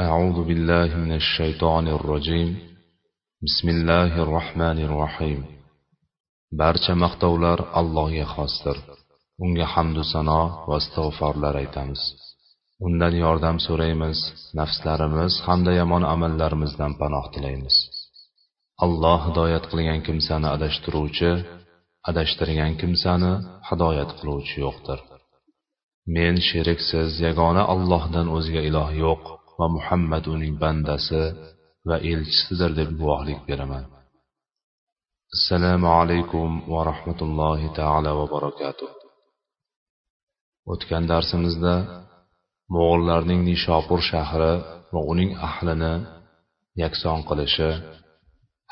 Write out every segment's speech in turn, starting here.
أعوذ بالله من الشيطان الرجيم بسم الله الرحمن الرحيم barcha maqtovlar allohga xosdir unga hamdu sano va istig'forlar aytamiz undan yordam so'raymiz nafslarimiz hamda yomon amallarimizdan panoh tilaymiz alloh hidoyat qilgan kimsani adashtiruvchi adashtirgan kimsani hidoyat qiluvchi yo'qdir men sheriksiz yagona allohdan o'zga iloh yo'q Va muhammad uning bandasi va elchisidir deb guvohlik beraman. Assalomu alaykum va rahmatullohi taala va barakatuh. O'tgan darsimizda mo'g'ullarning nishopur shahri va uning ahlini yakson qilishi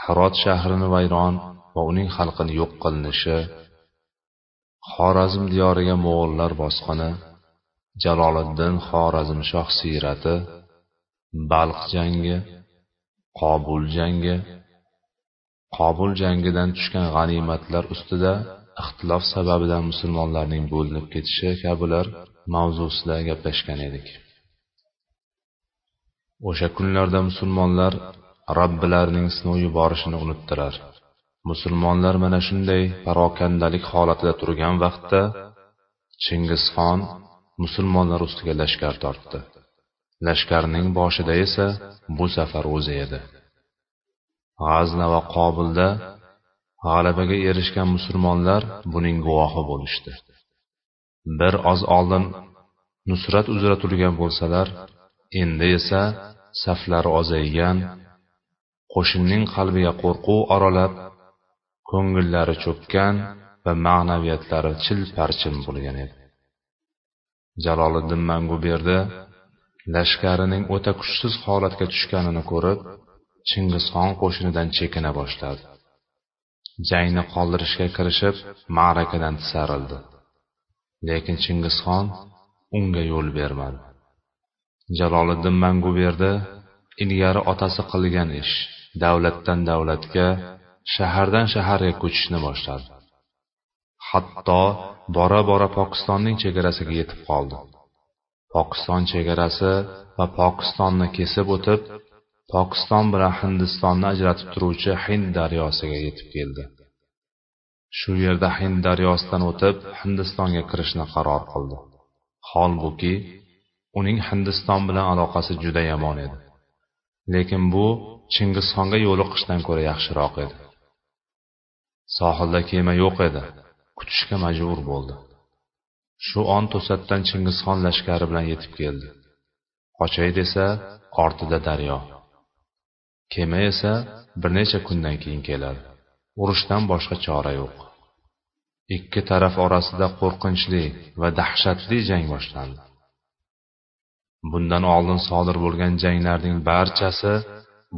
hirot shahrini vayron va uning xalqini yo'q qilinishi xorazm diyoriga mo'g'ullar bosqini jaloliddin xorazmshoh siyrati balq jangi qobul jangi. Qobul jangidan tushgan g'animatlar ustida ixtilof sababidan musulmonlarning bo'linib ketishi kabilar mavzusida gaplashgan edik. O'sha kunlarda musulmonlar robbilarining sinov yuborishini unutdilar musulmonlar mana shunday parokandalik holatida turgan vaqtda chingizxon musulmonlar ustiga lashkar tortdi. Lashkarning boshida esa bu safar o'zi edi. G'azna va qobilda g'alabaga erishgan musulmonlar buning guvohi bo'lishdi. Bir oz oldin nusrat uzra turgan bo'lsalar endi esa saflari ozaygan qo'shinning qalbiga qo'rquv oralab ko'ngillari cho'kkan va ma'naviyatlari chil parchin bo'lgan edi. Jaloliddin manguberdi lashkarining o'ta kuchsiz holatga tushganini ko'rib chingizxon qo'shinidan chekina boshladi. Jangni qoldirishga kirishib ma'rakadan tisarildi. Lekin chingizxon unga yo'l bermadi. Jaloliddin manguberdi ilgari otasi qilgan ish davlatdan davlatga shahardan shaharga ko'chishni boshladi. Hatto bora bora pokistonning chegarasiga yetib qoldi. Pokiston chegarasi va pokistonni kesib o'tib pokiston bilan hindistonni ajratib turuvchi hind daryosiga yetib keldi. Shu yerda hind daryosidan o'tib hindistonga kirishni qaror qildi. Holbuki uning hindiston bilan aloqasi juda yomon edi. Lekin bu chingizxonga yo'liqishdan ko'ra yaxshiroq edi. Sohilda kema yo'q edi. Kutishga majbur bo'ldi. Shu on to'satdan chingizxon lashkari bilan yetib keldi. Qochay desa ortida daryo. Kema esa bir necha kundan keyin keladi. Urushdan boshqa chora yo'q. Ikki taraf orasida qo'rqinchli va dahshatli jang boshlandi. Bundan oldin sodir bo'lgan janglarning barchasi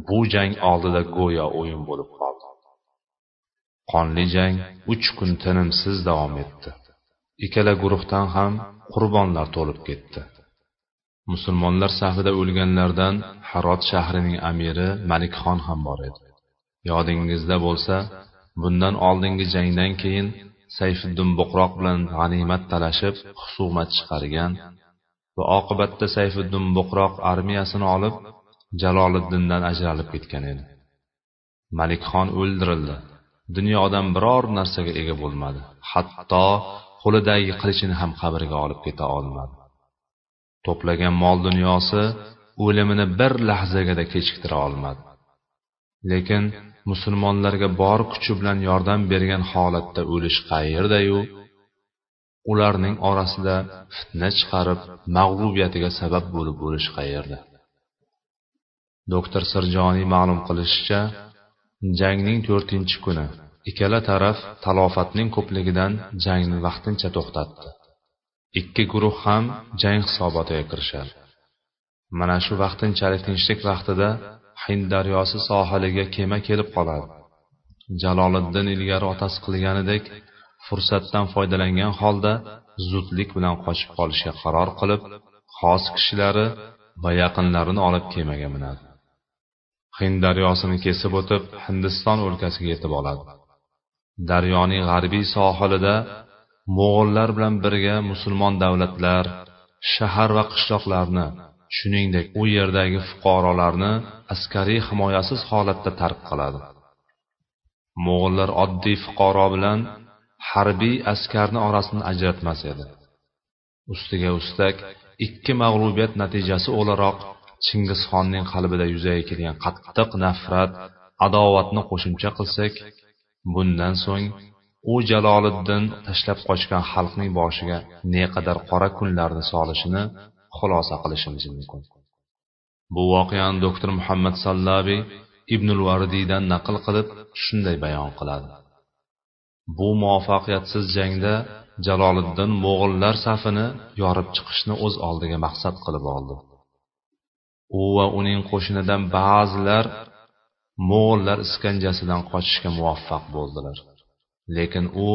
bu jang oldida go'yo o'yin bo'lib qoldi. Qonli jang uch kun tinimsiz davom etdi. Ikkala guruhdan ham qurbonlar to'lib ketdi. Musulmonlar safida o'lganlardan harot shahrining amiri malikxon ham bor edi. Yodingizda bo'lsa bundan oldingi jangdan keyin sayfiddin buqroq bilan g'animat talashib husumat chiqargan va oqibatda sayfiddin buqroq armiyasini olib jaloliddindan ajralib ketgan edi. Malikxon o'ldirildi. Dunyodan biror narsaga ega bo'lmadi. Hatto qo'lidagi qilichini ham qabrga olib keta olmadi. To'plagan mol dunyosi o'limini bir lahzagada kechiktira olmadi. Lekin musulmonlarga bor kuchi bilan yordam bergan holatda o'lish qayerdayu ularning orasida fitna chiqarib mag'lubiyatiga sabab bo'lib o'lish qayerda doktor sirjoniy ma'lum qilishicha jangning to'rtinchi kuni ikkala taraf talofatning ko'pligidan jangni vaqtincha to'xtatdi. Ikki guruh ham jang hisobotiga kirishadi. Mana shu vaqtinchalik tinchlik vaqtida hind daryosi sohiliga kema kelib qoladi. Jaloliddin ilgari otasi qilganidek fursatdan foydalangan holda zudlik bilan qochib qolishga qaror qilib xos kishilari va yaqinlarini olib kemaga minadi. Hind daryosini kesib o'tib hindiston o'lkasiga yetib oladi. Daryoning g'arbiy sohilida mo'g'ullar bilan birga musulmon davlatlar shahar va qishloqlarni shuningdek u yerdagi fuqarolarni askariy himoyasiz holatda tark qiladi. Mo'g'ullar oddiy fuqaro bilan harbiy askarni orasini ajratmas edi. Ustiga ustak ikki mag'lubiyat natijasi o'laroq chingizxonning qalbida yuzaga kelgan qattiq nafrat adovatni qo'shimcha qilsak bundan so'ng u jaloliddin tashlab qochgan xalqning boshiga neqadar qora kunlarni solishini xulosa qilishimiz mumkin. Bu voqeani doktor muhammad sallabiy ibnul varidiydan naql qilib shunday bayon qiladi. Bu muvaffaqiyatsiz jangda jaloliddin mo'g'illar safini yorib chiqishni o'z oldiga maqsad qilib oldi. U va uning qo'shinidan ba'zilar mo'g'ullar iskanjasidan qochishga muvaffaq bo'ldilar. Lekin u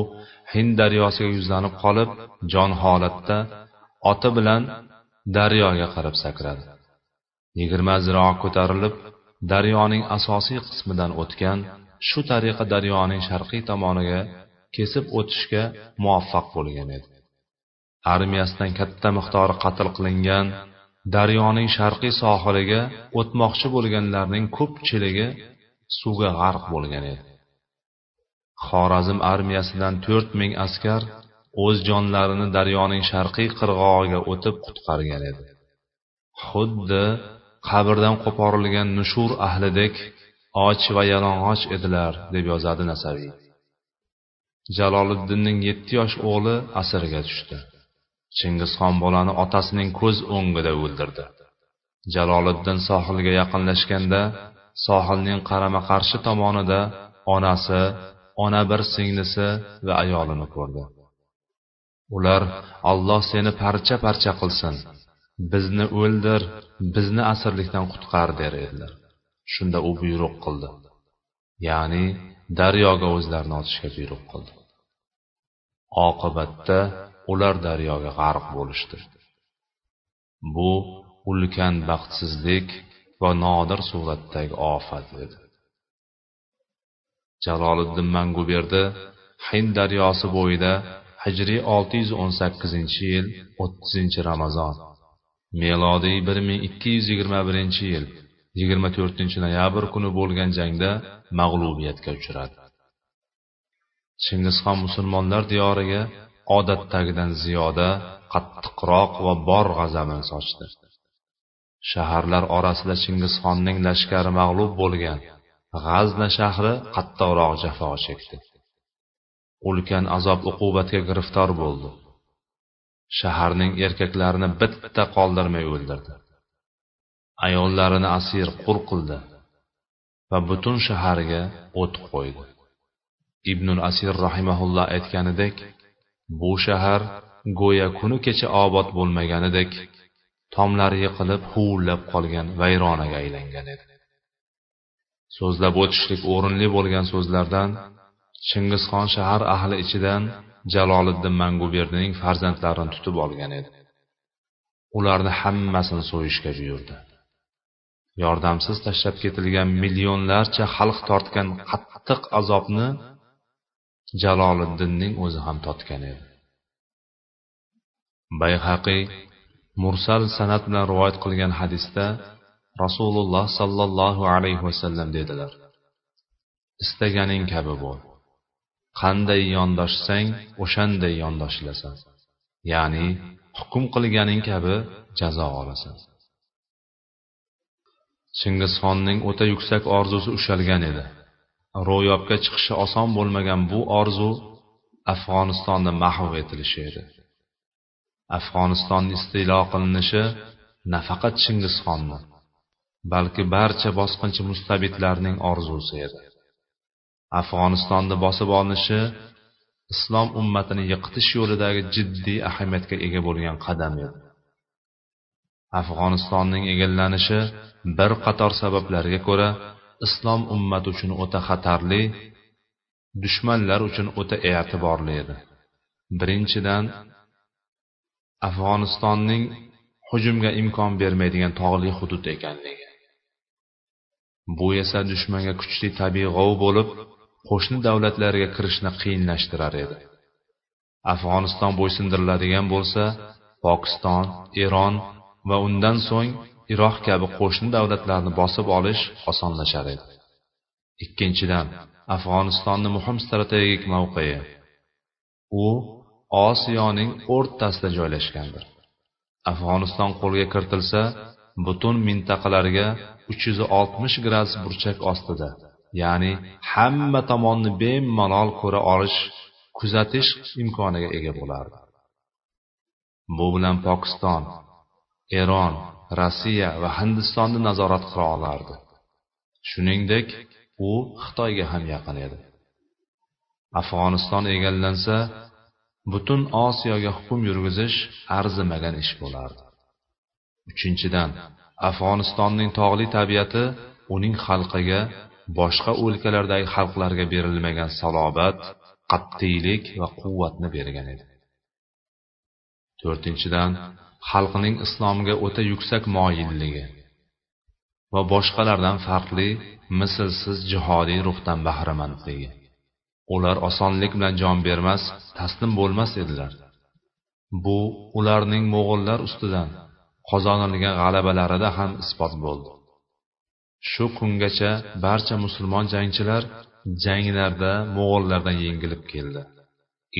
hind daryosiga yuzlanib qolib jon holatda oti bilan daryoga qarab sakradi. Yigirma ziro ko'tarilib daryoning asosiy qismidan o'tgan shu tariqa daryoning sharqiy tomoniga kesib o'tishga muvaffaq bo'lgan edi. Armiyasidan katta miqdori qatl qilingan daryoning sharqiy sohiliga o'tmoqchi bo'lganlarning ko'pchiligi suvga g'arq bo'lgan edi. Xorazm armiyasidan to'rt ming askar o'z jonlarini daryoning sharqiy qirg'og'iga o'tib qutqargan edi. Xuddi qabrdan qo'porilgan nushur ahlidek och va yalang'och edilar deb yozadi nasaviy. Jaloliddinning yetti yosh o'g'li asirga tushdi. Chingizxon bolani otasining ko'z o'ngida o'ldirdi. Jaloliddin sohilga yaqinlashganda sohilning qarama qarshi tomonida onasi ona bir singlisi va ayolini ko'rdi. Ular alloh seni parcha parcha qilsin. Bizni o'ldir bizni asirlikdan qutqar der edilar. Shunda u buyruq qildi. Ya'ni daryoga o'zlarini otishga buyruq qildi. Oqibatda ular daryoga g'arq bo'lishdi. Bu ulkan baxtsizlik va nodir suratdagi ofat edi. Jaloliddin manguberdi hind daryosi bo'yida hijriy 618 yil 30 ramazon melodiy 1221 yil 24 noyabr kuni bo'lgan jangda mag'lubiyatga uchradi. Chingizxon musulmonlar diyoriga odatdagidan ziyoda qattiqroq va bor g'azabini sochdi. Shaharlar orasida chingizxonning lashkari mag'lub bo'lgan g'azna shahri qattiqroq jafo chekdi. Ulkan azob uqubatga giriftor bo'ldi. Shaharning erkaklarini bitta qoldirmay o'ldirdi. Ayollarini asir qul qildi va butun shaharga o't qo'ydi. Ibnul asir rahimaulloh aytganidek bu shahar go'yo kuni kecha obod bo'lmaganidek tomlari yiqilib huvillab qolgan vayronaga aylangan edi. So'zlab o'tishlik o'rinli bo'lgan so'zlardan chingizxon shahar ahli ichidan jaloliddin manguberdining farzandlarini tutib olgan edi. Ularni hammasini so'yishga buyurdi. Yordamsiz tashlab ketilgan millionlarcha xalq tortgan qattiq azobni jaloliddinning o'zi ham totgan edi. Bayhaqiy mursal san'at bilan rivoyat qilgan hadisda rasululloh sollallohu alayhi vasallam dedilar. Istaganing kabi bo'l. Qanday yondoshsang o'shanday yondoshilasan ya'ni hukm qilganing kabi jazo olasan. Chingizxonning o'ta yuksak orzusi ushalgan edi. Ro'yobga chiqishi oson bo'lmagan bu orzu afg'onistonda mahv etilishi edi. Afg'oniston istilo qilinishi nafaqat chingizxonni balki barcha bosqinchi mustabidlarning orzusi edi. Afg'onistonni bosib olinishi islom ummatini yiqitish yo'lidagi jiddiy ahamiyatga ega bo'lgan qadam edi. Afg'onistonning egallanishi bir qator sabablarga ko'ra islom ummati uchun o'ta xatarli dushmanlar uchun o'ta e'tiborli edi. Birinchidan afg'onistonning hujumga imkon bermaydigan tog'li hudud ekanligi bu esa dushmanga kuchli tabiiy g'ov bo'lib qo'shni davlatlarga kirishni qiyinlashtirar edi. Afg'oniston bo'ysundiriladigan bo'lsa pokiston eron va undan so'ng iroq kabi qo'shni davlatlarni bosib olish osonlashar edi. Ikkinchidan afg'onistonni muhim strategik mavqei u osiyoning o'rtasida joylashgandir. Afg'oniston qo'lga kiritilsa butun mintaqalarga uch yuz oltmish gradus burchak ostida ya'ni hamma tomonni bemalol ko'ra olish kuzatish imkoniga ega bo'lardi. Bu bilan pokiston eron rossiya va hindistonni nazorat qila olardi. Shuningdek u xitoyga ham yaqin edi. Afg'oniston egallansa butun osiyoga hukm yurgizish arzimagan ish bo'lardi. Uchinchidan afg'onistonning tog'li tabiati uning xalqiga boshqa o'lkalardagi xalqlarga berilmagan salobat qat'iylik va quvvatni bergan edi. To'rtinchidan xalqining islomga o'ta yuksak moyilligi va boshqalardan farqli mislsiz jihodiy ruhdan bahramandligi. Ular osonlik bilan jon bermas taslim bo'lmas edilar bu ularning mo'g'ullar ustidan qozonilgan g'alabalarida ham isbot bo'ldi. Shu kungacha barcha musulmon jangchilar janglarda mo'g'ullardan yengilib keldi.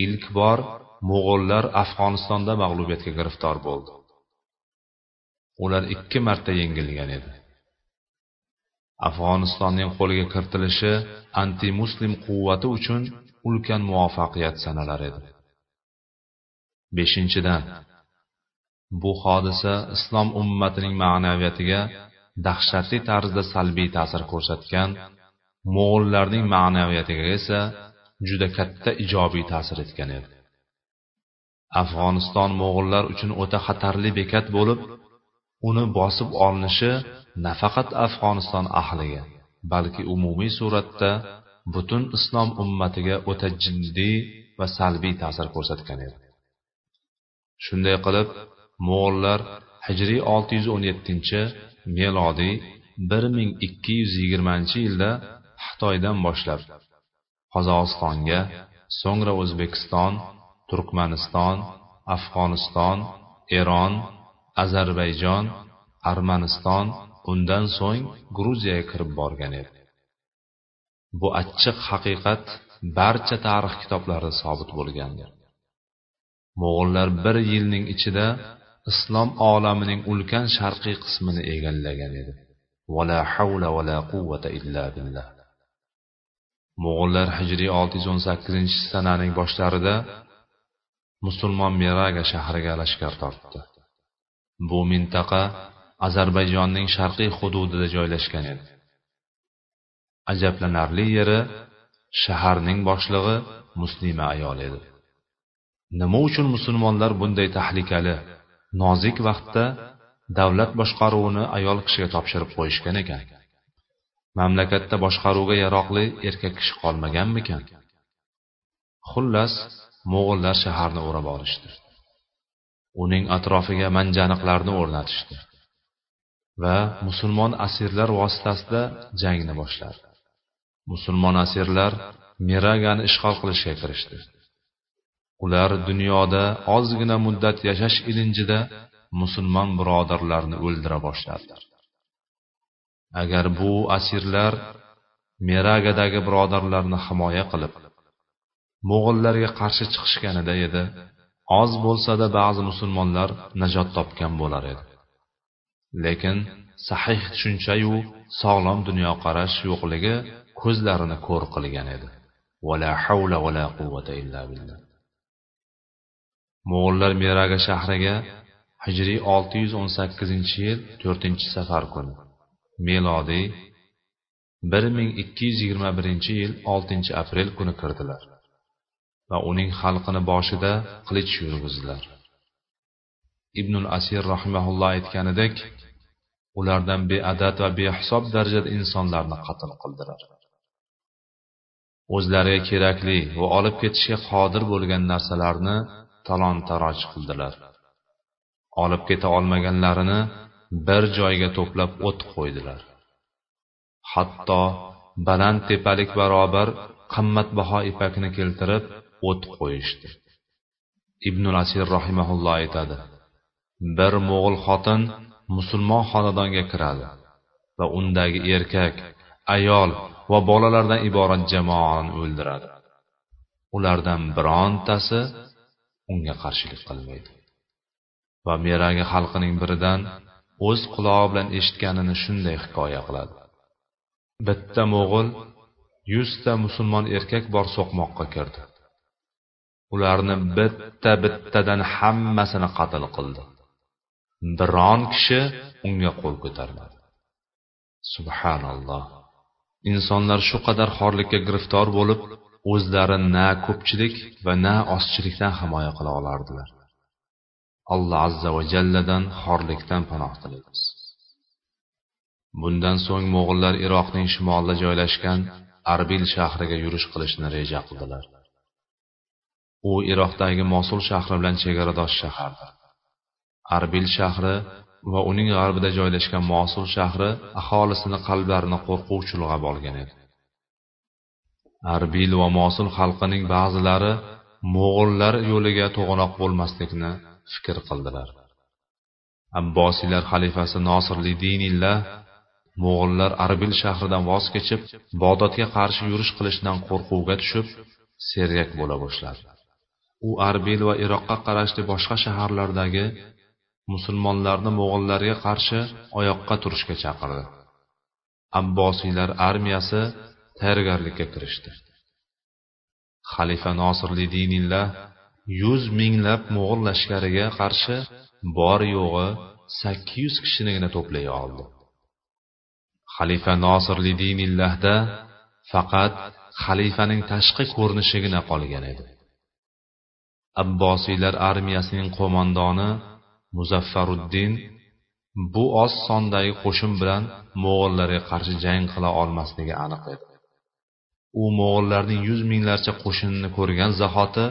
Ilk bor mo'g'ullar afg'onistonda mag'lubiyatga giriftor bo'ldi. Ular ikki marta yengilgan edi. Afg'onistonning qo'lga kiritilishi antimuslim quvvati uchun ulkan muvaffaqiyat sanalar edi. Beshinchidan bu hodisa islom ummatining ma'naviyatiga dahshatli tarzda salbiy ta'sir ko'rsatgan mo'g'ullarning ma'naviyatiga esa juda katta ijobiy ta'sir etgan edi. Afg'oniston mo'g'ullar uchun o'ta xatarli bekat bo'lib uni bosib olinishi nafaqat afg'oniston ahliga balki umumiy suratda butun islom ummatiga o'ta jiddiy va salbiy ta'sir ko'rsatgan edi. Shunday qilib mo'g'ullar hijriy 617 melodiy 1220 yilda xitoydan boshlab qozog'istonga so'ngra o'zbekiston turkmaniston afg'oniston eron ozarbayjon armaniston undan so'ng gruziyaga kirib borgan edi. Bu achchiq haqiqat barcha tarix kitoblarida sobit bo'lgandir. Mo'g'ullar bir yilning ichida islom olamining ulkan sharqiy qismini egallagan edi. Vala havla vala quvvata illa billah. Mo'g'ullar hijriy 618 sananing boshlarida musulmon meraga shahriga lashkar tortdi. Bu mintaqa ozarbayjonning sharqiy hududida joylashgan edi. Ajablanarli yeri shaharning boshlig'i muslima ayol edi. Nima uchun musulmonlar bunday tahlikali nozik vaqtda davlat boshqaruvini ayol kishiga topshirib qo'yishgan ekan? Mamlakatda boshqaruvga yaroqli erkak kishi qolmaganmikan? Xullas mo'g'ullar shaharni o'rab olishdi. Uning atrofiga manjaniqlarni o'rnatishdi. Va musulmon asirlar vositasida jangni boshladi musulmon asirlar miragani ishg'ol qilishga kirishdi. Ular dunyoda ozgina muddat yashash ilinjida musulmon birodarlarni o'ldira boshladilar agar bu asirlar meragadagi birodarlarni himoya qilib mo'g'illarga qarshi chiqishganida edi oz bo'lsada ba'zi musulmonlar najot topgan bo'lar edi. Lekin sahih tushunchayu sog'lom dunyoqarash yo'qligi ko'zlarini ko'r qilgan edi. Vala havla vala quvvata illa billah. Mo'g'ullar meraga shahriga hijriy 618 yil 4 safar kuni melodiy 1221 yil 6 aprel kuni kirdilar va uning xalqini boshida qilich yurgizdilar. Ibnul asir rahimahulloh aytganidek ulardan beadad va behisob darajada insonlarni qatl qildilar. O'zlariga kerakli va olib ketishga qodir bo'lgan narsalarni talon taroj qildilar. Olib keta olmaganlarini bir joyga to'plab o't qo'ydilar. Hatto baland tepalik barobar qimmatbaho ipakni keltirib o't qo'yishdi. Ibn asir rahimaulloh aytadi bir mo'g'ul xotin musulmon xonadonga kiradi va undagi erkak ayol va bolalardan iborat jamoani o'ldiradi. Ulardan birontasi unga qarshilik qilmaydi. Va meragi xalqining biridan o'z qulog'i bilan eshitganini shunday hikoya qiladi. Bitta mo'g'ul yuzta musulmon erkak bor so'qmoqqa kirdi. Ularni bitta bittadan hammasini qatl qildi. Biron kishi unga qo'l ko'tarmadi. Subhanalloh. Insonlar shu qadar xorlikka giriftor bo'lib o'zlari na ko'pchilik va na ozchilikdan himoya qila olardilar. Alloh azza va jalladan xorlikdan panoh tilaymiz. Bundan so'ng mo'g'ullar iroqning shimolida joylashgan arbil shahriga yurish qilishni reja qildilar. U iroqdagi mosul shahri bilan chegaradosh shahardir. Arbil shahri va uning g'arbida joylashgan mosul shahri aholisini qalblarini qo'rquv chulg'ab olgan edi. Arbil va mosul xalqining ba'zilari mo'g'ullar yo'liga to'g'anoq bo'lmaslikni fikr qildilar. Abbosiylar xalifasi nosirli dinillah mo'g'ullar arbil shahridan voz kechib bododga qarshi yurish qilishdan qo'rquvga tushib seryak bo'la boshladi. U arbil va iroqqa qarashli boshqa shaharlardagi musulmonlarni mo'g'illarga qarshi oyoqqa turishga chaqirdi. Abbosiylar armiyasi tayyorgarlikka kirishdi. Xalifa nosirli dinillah yuz minglab mo'g'ul lashkariga qarshi bor yo'g'i sakkiz yuz kishinigina to'play oldi. Xalifa nosirli dinillahda faqat xalifaning tashqi ko'rinishigina qolgan edi. Abbosiylar armiyasining qo'mondoni muzaffaruddin bu oz sondagi qo'shin bilan mo'g'illarga qarshi jang qila olmasligi aniq edi. U mo'g'illarning yuz minglarcha qo'shinini ko'rgan zahoti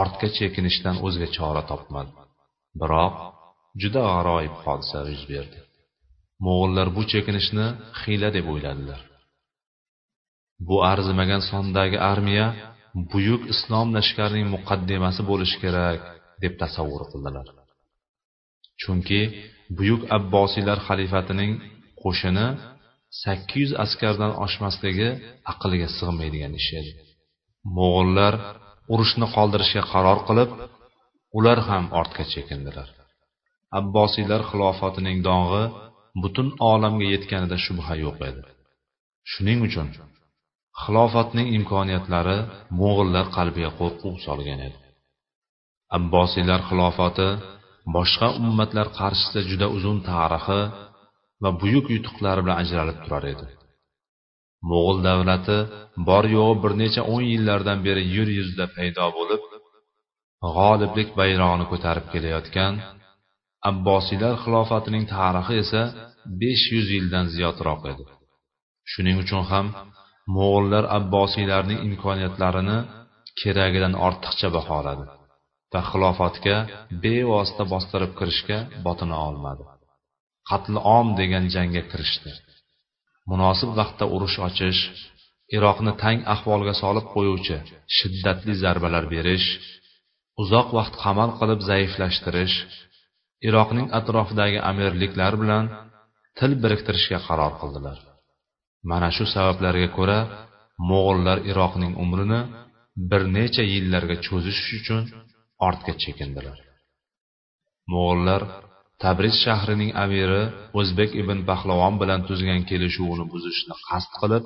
ortga chekinishdan o'zga chora topmadi. Biroq juda g'aroyib hodisa yuz berdi. Mo'g'illar bu chekinishni hiyla deb o'yladilar. Bu arzimagan sondagi armiya buyuk islom lashkarining muqaddimasi bo'lishi kerak deb tasavvur qildilar. Chunki buyuk abbosiylar xalifatining qo'shini sakkiz yuz askardan oshmasligi aqlga sig'maydigan ish edi. Mo'g'ullar urushni qoldirishga qaror qilib ular ham ortga chekindilar. Abbosiylar xilofatining dong'i butun olamga yetganida shubha yo'q edi. Shuning uchun xilofatning imkoniyatlari mo'g'illar qalbiga qo'rquv solgan edi. Abbosiylar xilofati boshqa ummatlar qarshisida juda uzun tarixi va buyuk yutuqlari bilan ajralib turar edi. Mo'g'ul davlati bor yo'g'i bir necha o'n yillardan beri yer yuzida paydo bo'lib g'oliblik bayrog'ini ko'tarib kelayotgan abbosiylar xilofatining tarixi esa besh yuz yildan ziyodroq edi. Shuning uchun ham mo'g'ullar abbosiylarning imkoniyatlarini keragidan ortiqcha baholadi va xilofatga bevosita bostirib kirishga botina olmadi. Qatli om degan jangga kirishdi. Munosib vaqtda urush ochish iroqni tang ahvolga solib qo'yuvchi shiddatli zarbalar berish uzoq vaqt qamal qilib zaiflashtirish iroqning atrofidagi amirliklar bilan til biriktirishga qaror qildilar. Mana shu sabablarga ko'ra mo'g'ullar iroqning umrini bir necha yillarga cho'zish uchun ortga chekindilar. Mo'g'ullar tabriz shahrining amiri o'zbek ibn pahlavon bilan tuzgan kelishuvni buzishni qasd qilib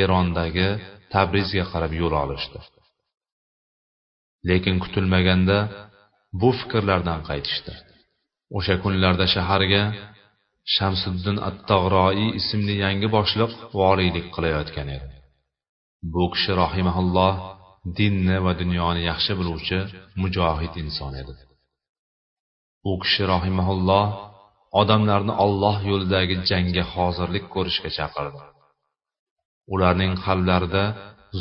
erondagi tabrizga qarab yo'l olishdi. Lekin kutilmaganda bu fikrlardan qaytishdi. O'sha kunlarda shaharga shamsiddin attag'roiy ismli yangi boshliq voliylik qilayotgan edi. Bu kishi rahimaulloh dinni va dunyoni yaxshi biluvchi mujohid inson edi. U kishi rohimaulloh odamlarni olloh yo'lidagi jangga hozirlik ko'rishga chaqirdi. Ularning qalblarida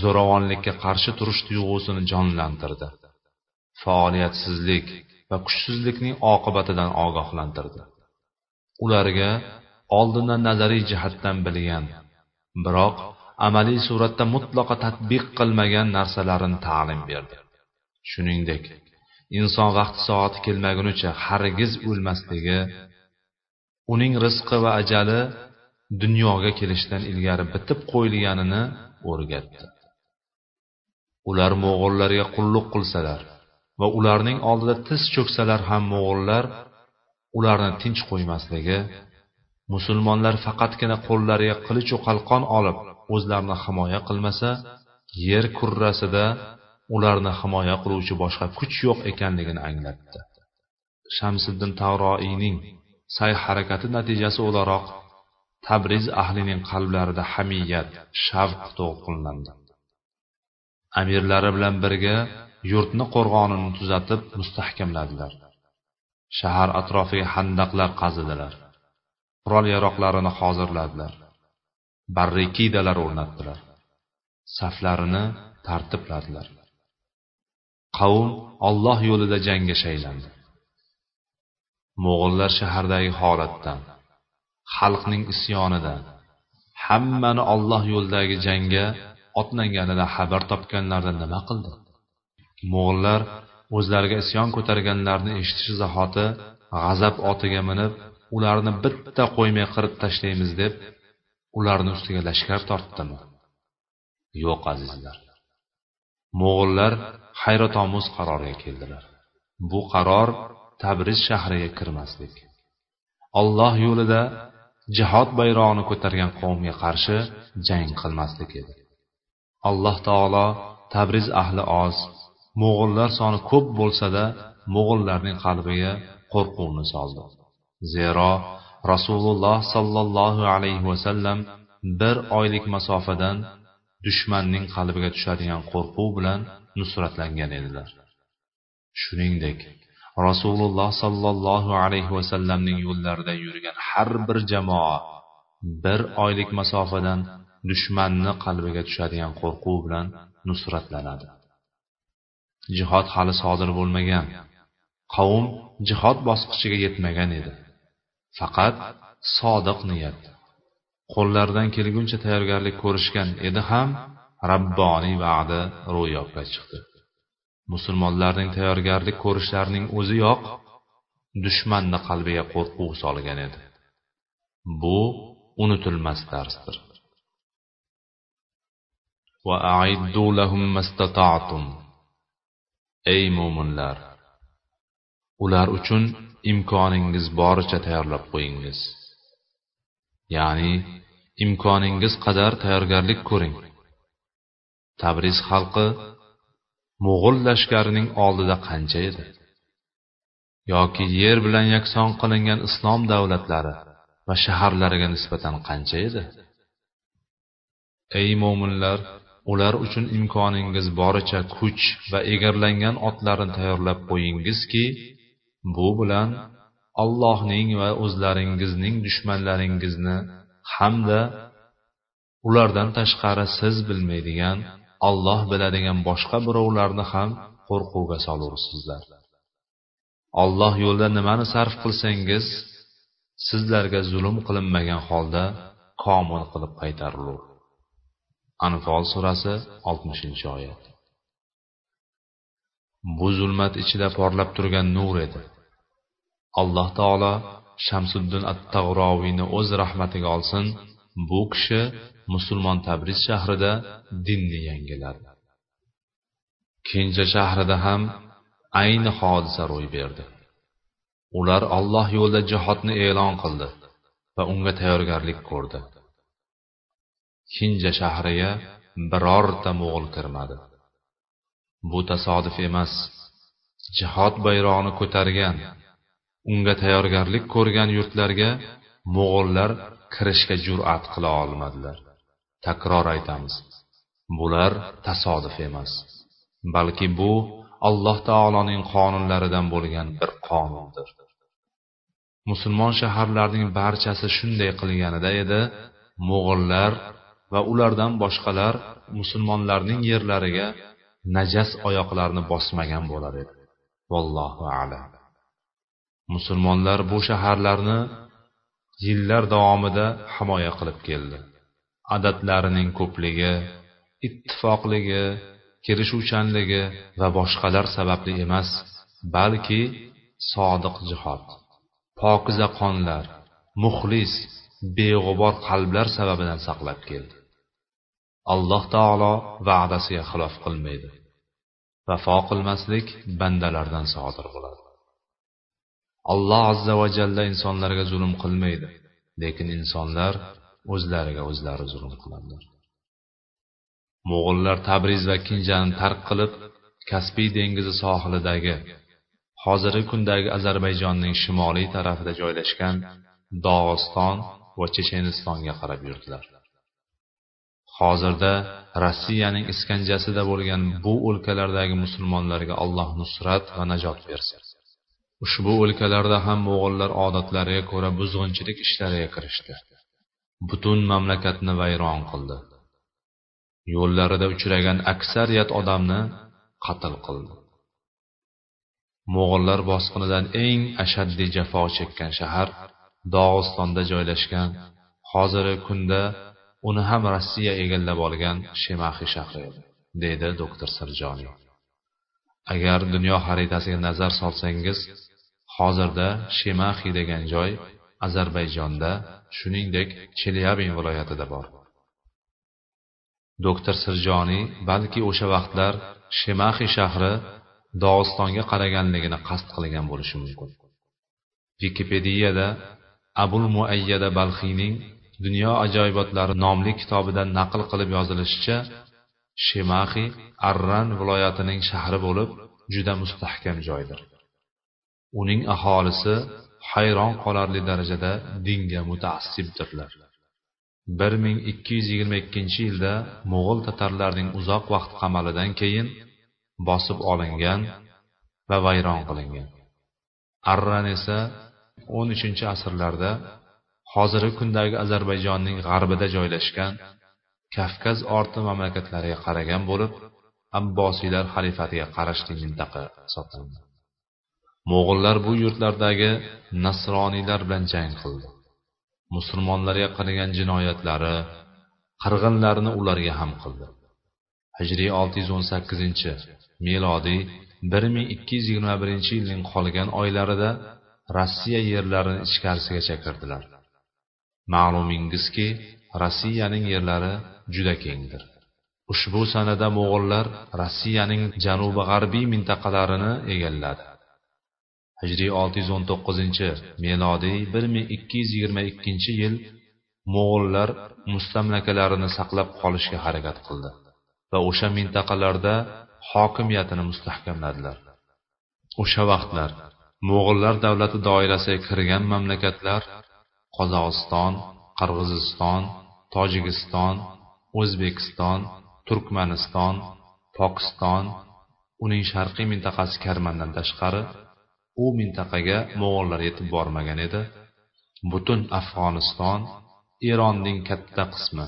zo'ravonlikka qarshi turish tuyg'usini jonlantirdi. Faoliyatsizlik va kuchsizlikning oqibatidan ogohlantirdi. Ularga oldindan nazariy jihatdan bilgan biroq amaliy suratda mutlaqo tatbiq qilmagan narsalarini ta'lim berdi. Shuningdek inson vaqti soati kelmagunicha hargiz o'lmasligi uning rizqi va ajali dunyoga kelishdan ilgari bitib qo'yilganini o'rgatdi. Ular mo'g'ullarga qulluq qilsalar va ularning oldida tiz cho'ksalar ham mo'g'ullar ularni tinch qo'ymasligi musulmonlar faqatgina qo'llariga qilichu qalqon olib o'zlarini himoya qilmasa yer kurrasida ularni himoya qiluvchi boshqa kuch yo'q ekanligini anglatdi. Shamsiddin tavroiyning sa'y harakati natijasi o'laroq tabriz ahlining qalblarida hamiyat shavq to'lqinlandi amirlari bilan birga yurtni qo'rg'onini tuzatib mustahkamladilar. Shahar atrofiga handaqlar qazidilar. Qurol yaroqlarini hozirladilar. Barrikidalar o'rnatdilar. Saflarini tartibladilar. Qavm olloh yo'lida jangga shaylandi. Mo'g'ullar shahardagi holatdan xalqning isyonidan hammani olloh yo'lidagi jangga otlanganidan xabar topganlarida nima qildi? Mo'g'ullar o'zlariga isyon ko'targanlarni eshitishi zahoti g'azab otiga minib ularni bitta qo'ymay qirib tashlaymiz deb ularni ustiga lashkar tortdimi? Yo'q azizlar. Mo'g'ullar hayratomuz qarorga keldilar. Bu qaror tabriz shahriga kirmaslik. Olloh yo'lida jihod bayrog'ini ko'targan qavmga qarshi jang qilmaslik edi. Alloh taolo tabriz ahli oz mo'g'ullar soni ko'p bo'lsa-da mo'g'ullarning qalbiga qo'rquvni soldi. Zero rasululloh sollallohu alayhi vasallam bir oylik masofadan dushmanning qalbiga tushadigan qo'rquv bilan nusratlangan edilar. Shuningdek rasululloh sollallohu alayhi vasallamning yo'llarida yurgan har bir jamoa bir oylik masofadan dushmanni qalbiga tushadigan qo'rquv bilan nusratlanadi. Jihod hali sodir bo'lmagan. Qavm jihod bosqichiga yetmagan edi. Faqat sodiq niyat. Qo'llaridan kelguncha tayyorgarlik ko'rishgan edi ham rabboniy va'da ro'yobga chiqdi. Musulmonlarning tayyorgarlik ko'rishlarining o'ziyoq dushmanni qalbiga qo'rquv solgan edi. Bu unutilmas darsdir. Ey mo'minlar ular uchun imkoningiz boricha tayyorlab qo'yingiz. Ya'ni imkoningiz qadar tayyorgarlik ko'ring. Tabriz xalqi mo'g'ul lashkarining oldida qancha edi? Yoki yer bilan yakson qilingan islom davlatlari va shaharlariga nisbatan qancha edi? Ey mo'minlar ular uchun imkoningiz boricha kuch va egarlangan otlarni tayyorlab qo'yingizki bu bilan allohning va o'zlaringizning dushmanlaringizni hamda ulardan tashqari siz bilmaydigan olloh biladigan boshqa birovlarni ham qo'rquvga solursizlar olloh yo'lida nimani sarf qilsangiz sizlarga zulm qilinmagan holda komil qilib qaytarilur. Anfol surasi oltmishinchi oyat. Bu zulmat ichida porlab turgan nur edi. Alloh taolo shamsuddin at tag'roviyni o'z rahmatiga olsin bu kishi musulmon tabriz shahrida dinni yangiladi kenja shahrida ham ayni hodisa ro'y berdi. Ular olloh yo'lida jihodni e'lon qildi va unga tayyorgarlik ko'rdi. Hinja shahriga birorta mo'g'ul kirmadi. Bu tasodif emas jihod bayrog'ini ko'targan unga tayyorgarlik ko'rgan yurtlarga mo'g'ullar kirishga jur'at qila olmadilar. Takror aytamiz bular tasodif emas balki bu alloh taoloning qonunlaridan bo'lgan bir qonundir. Musulmon shaharlarning barchasi shunday qilganida edi mo'g'illar va ulardan boshqalar musulmonlarning yerlariga najas oyoqlarini bosmagan bo'lar edi. Vallohu alam. Musulmonlar bu shaharlarni yillar davomida himoya qilib keldi. Adatlarining ko'pligi ittifoqligi kelishuvchanligi va boshqalar sababli emas balki sodiq jihod. Pokiza qonlar muxlis beg'ubor qalblar sababidan saqlab keldi. Alloh taolo va'dasiga xilof qilmaydi. Vafo qilmaslik bandalardan sodir bo'ladi. Alloh azza va jalla insonlarga zulm qilmaydi. Lekin insonlar o'zlariga o'zlari zulm qiladilar mo'g'ullar tabriz va kinjani tark qilib kaspiy dengizi sohilidagi hozirgi kundagi ozarbayjonning shimoliy tarafida joylashgan dog'iston va chechenistonga qarab yurdilar. Hozirda rossiyaning iskanjasida bo'lgan bu o'lkalardagi musulmonlarga alloh nusrat va najot bersin. Ushbu o'lkalarda ham mo'g'illar odatlariga ko'ra buzg'unchilik ishlariga kirishdi. Butun mamlakatni vayron qildi. Yo'llarida uchragan aksariyat odamni qatl qildi. Mo'g'illar bosqinidan eng ashaddiy jafo chekkan shahar dog'istonda joylashgan. Hozirgi kunda uni ham rossiya egallab olgan shemaxiy shahri edi deydi doktor sirjoniy agar dunyo xaritasiga nazar solsangiz hozirda shemaxiy degan joy ozarbayjonda shuningdek chelyabin viloyatida bor. Doktor sirjoniy balki o'sha vaqtlar shemaxiy shahri dog'istonga qaraganligini qasd qilgan bo'lishi mumkin. Vikipediyada abul muayyada balxiyning dunyo ajoyibotlari nomli kitobidan naql qilib yozilishicha shemaxiy arran viloyatining shahri bo'lib juda mustahkam joydir. Uning aholisi hayron qolarli darajada dinga mutaassibdirlar. bir ming ikki yuz yigirma ikkinchi yilda mo'g'ul tatarlarning uzoq vaqt qamalidan keyin bosib olingan va vayron qilingan. Arran esa o'n uchinchi asrlarda hozirgi kundagi ozarbayjonning g'arbida joylashgan kavkaz orti mamlakatlariga qaragan bo'lib abbosiylar xalifatiga qarashli mintaqa hisoblanadi mo'g'ullar bu yurtlardagi nasroniylar bilan jang qildi. Musulmonlarga qilgan jinoyatlari qirg'inlarini ularga ham qildi. Hijriy olti yuz o'n sakkizinchi milodiy bir ming ikki yuz yigirma birinchi yilning qolgan oylarida rossiya yerlarini ichkarisigacha kirdilar ma'lumingizki rossiyaning yerlari juda kengdir. Ushbu sanada mo'g'ullar rossiyaning janubi g'arbiy mintaqalarini egalladi. Hijriy olti yuz o'n to'qqizinchi milodiy bir ming ikki yuz yigirma ikkinchi yil mo'g'ullar mustamlakalarini saqlab qolishga harakat qildi va o'sha mintaqalarda hokimiyatini mustahkamladilar. O'sha vaqtlar mo'g'ullar davlati doirasiga kirgan mamlakatlar qozog'iston qirg'iziston tojikiston o'zbekiston turkmaniston pokiston uning sharqiy mintaqasi karmandan tashqari u mintaqaga mo'g'ullar yetib bormagan edi. Butun afg'oniston eronning katta qismi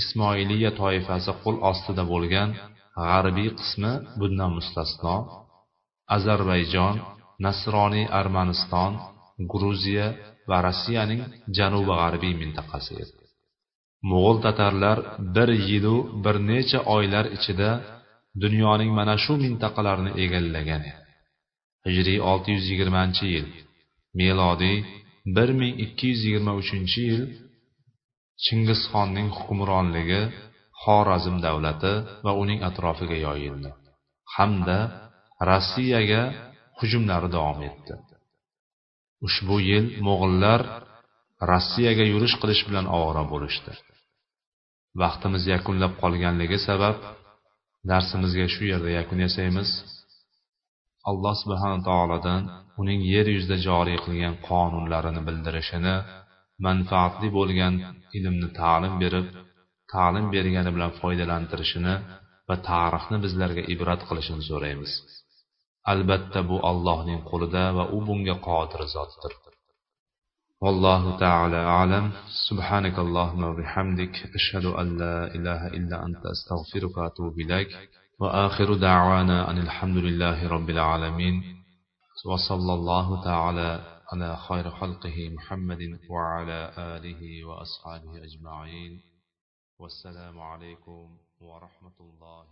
ismoiliya toifasi qo'l ostida bo'lgan g'arbiy qismi bundan mustasno. Ozarbayjon nasroniy armaniston gruziya va rossiyaning janubi g'arbiy mintaqasi edi. Mo'g'ul tatarlar bir yilu bir necha oylar ichida dunyoning mana shu mintaqalarini egallagan edi. Hijriy olti yuz yigirmanchi yil. Milodiy bir ming ikki yuz yigirma uchinchi yil chingizxonning hukmronligi xorazm davlati va uning atrofiga yoyildi. Hamda rossiyaga hujumlari davom etdi. Ushbu yil mo'g'illar rossiyaga yurish qilish bilan ovora bo'lishdi. Vaqtimiz yakunlab qolganligi sabab darsimizga shu yerda yakun yasaymiz. alloh subhana taolodan uning yer yuzida joriy qilgan qonunlarini bildirishini manfaatli bo'lgan ilmni ta'lim berib ta'lim bergani bilan foydalantirishini va tarixni bizlarga ibrat qilishini so'raymiz albatta bu allohning qo'lida va u bunga qodir zotdir والله تعالى أعلم سبحانك اللهم وبحمدك أشهد أن لا إله إلا أنت أستغفرك وأتوب إليك وآخر دعوانا أن الحمد لله رب العالمين. وصلى الله تعالى على خير خلقه محمد وعلى آله وأصحابه أجمعين. والسلام عليكم ورحمة الله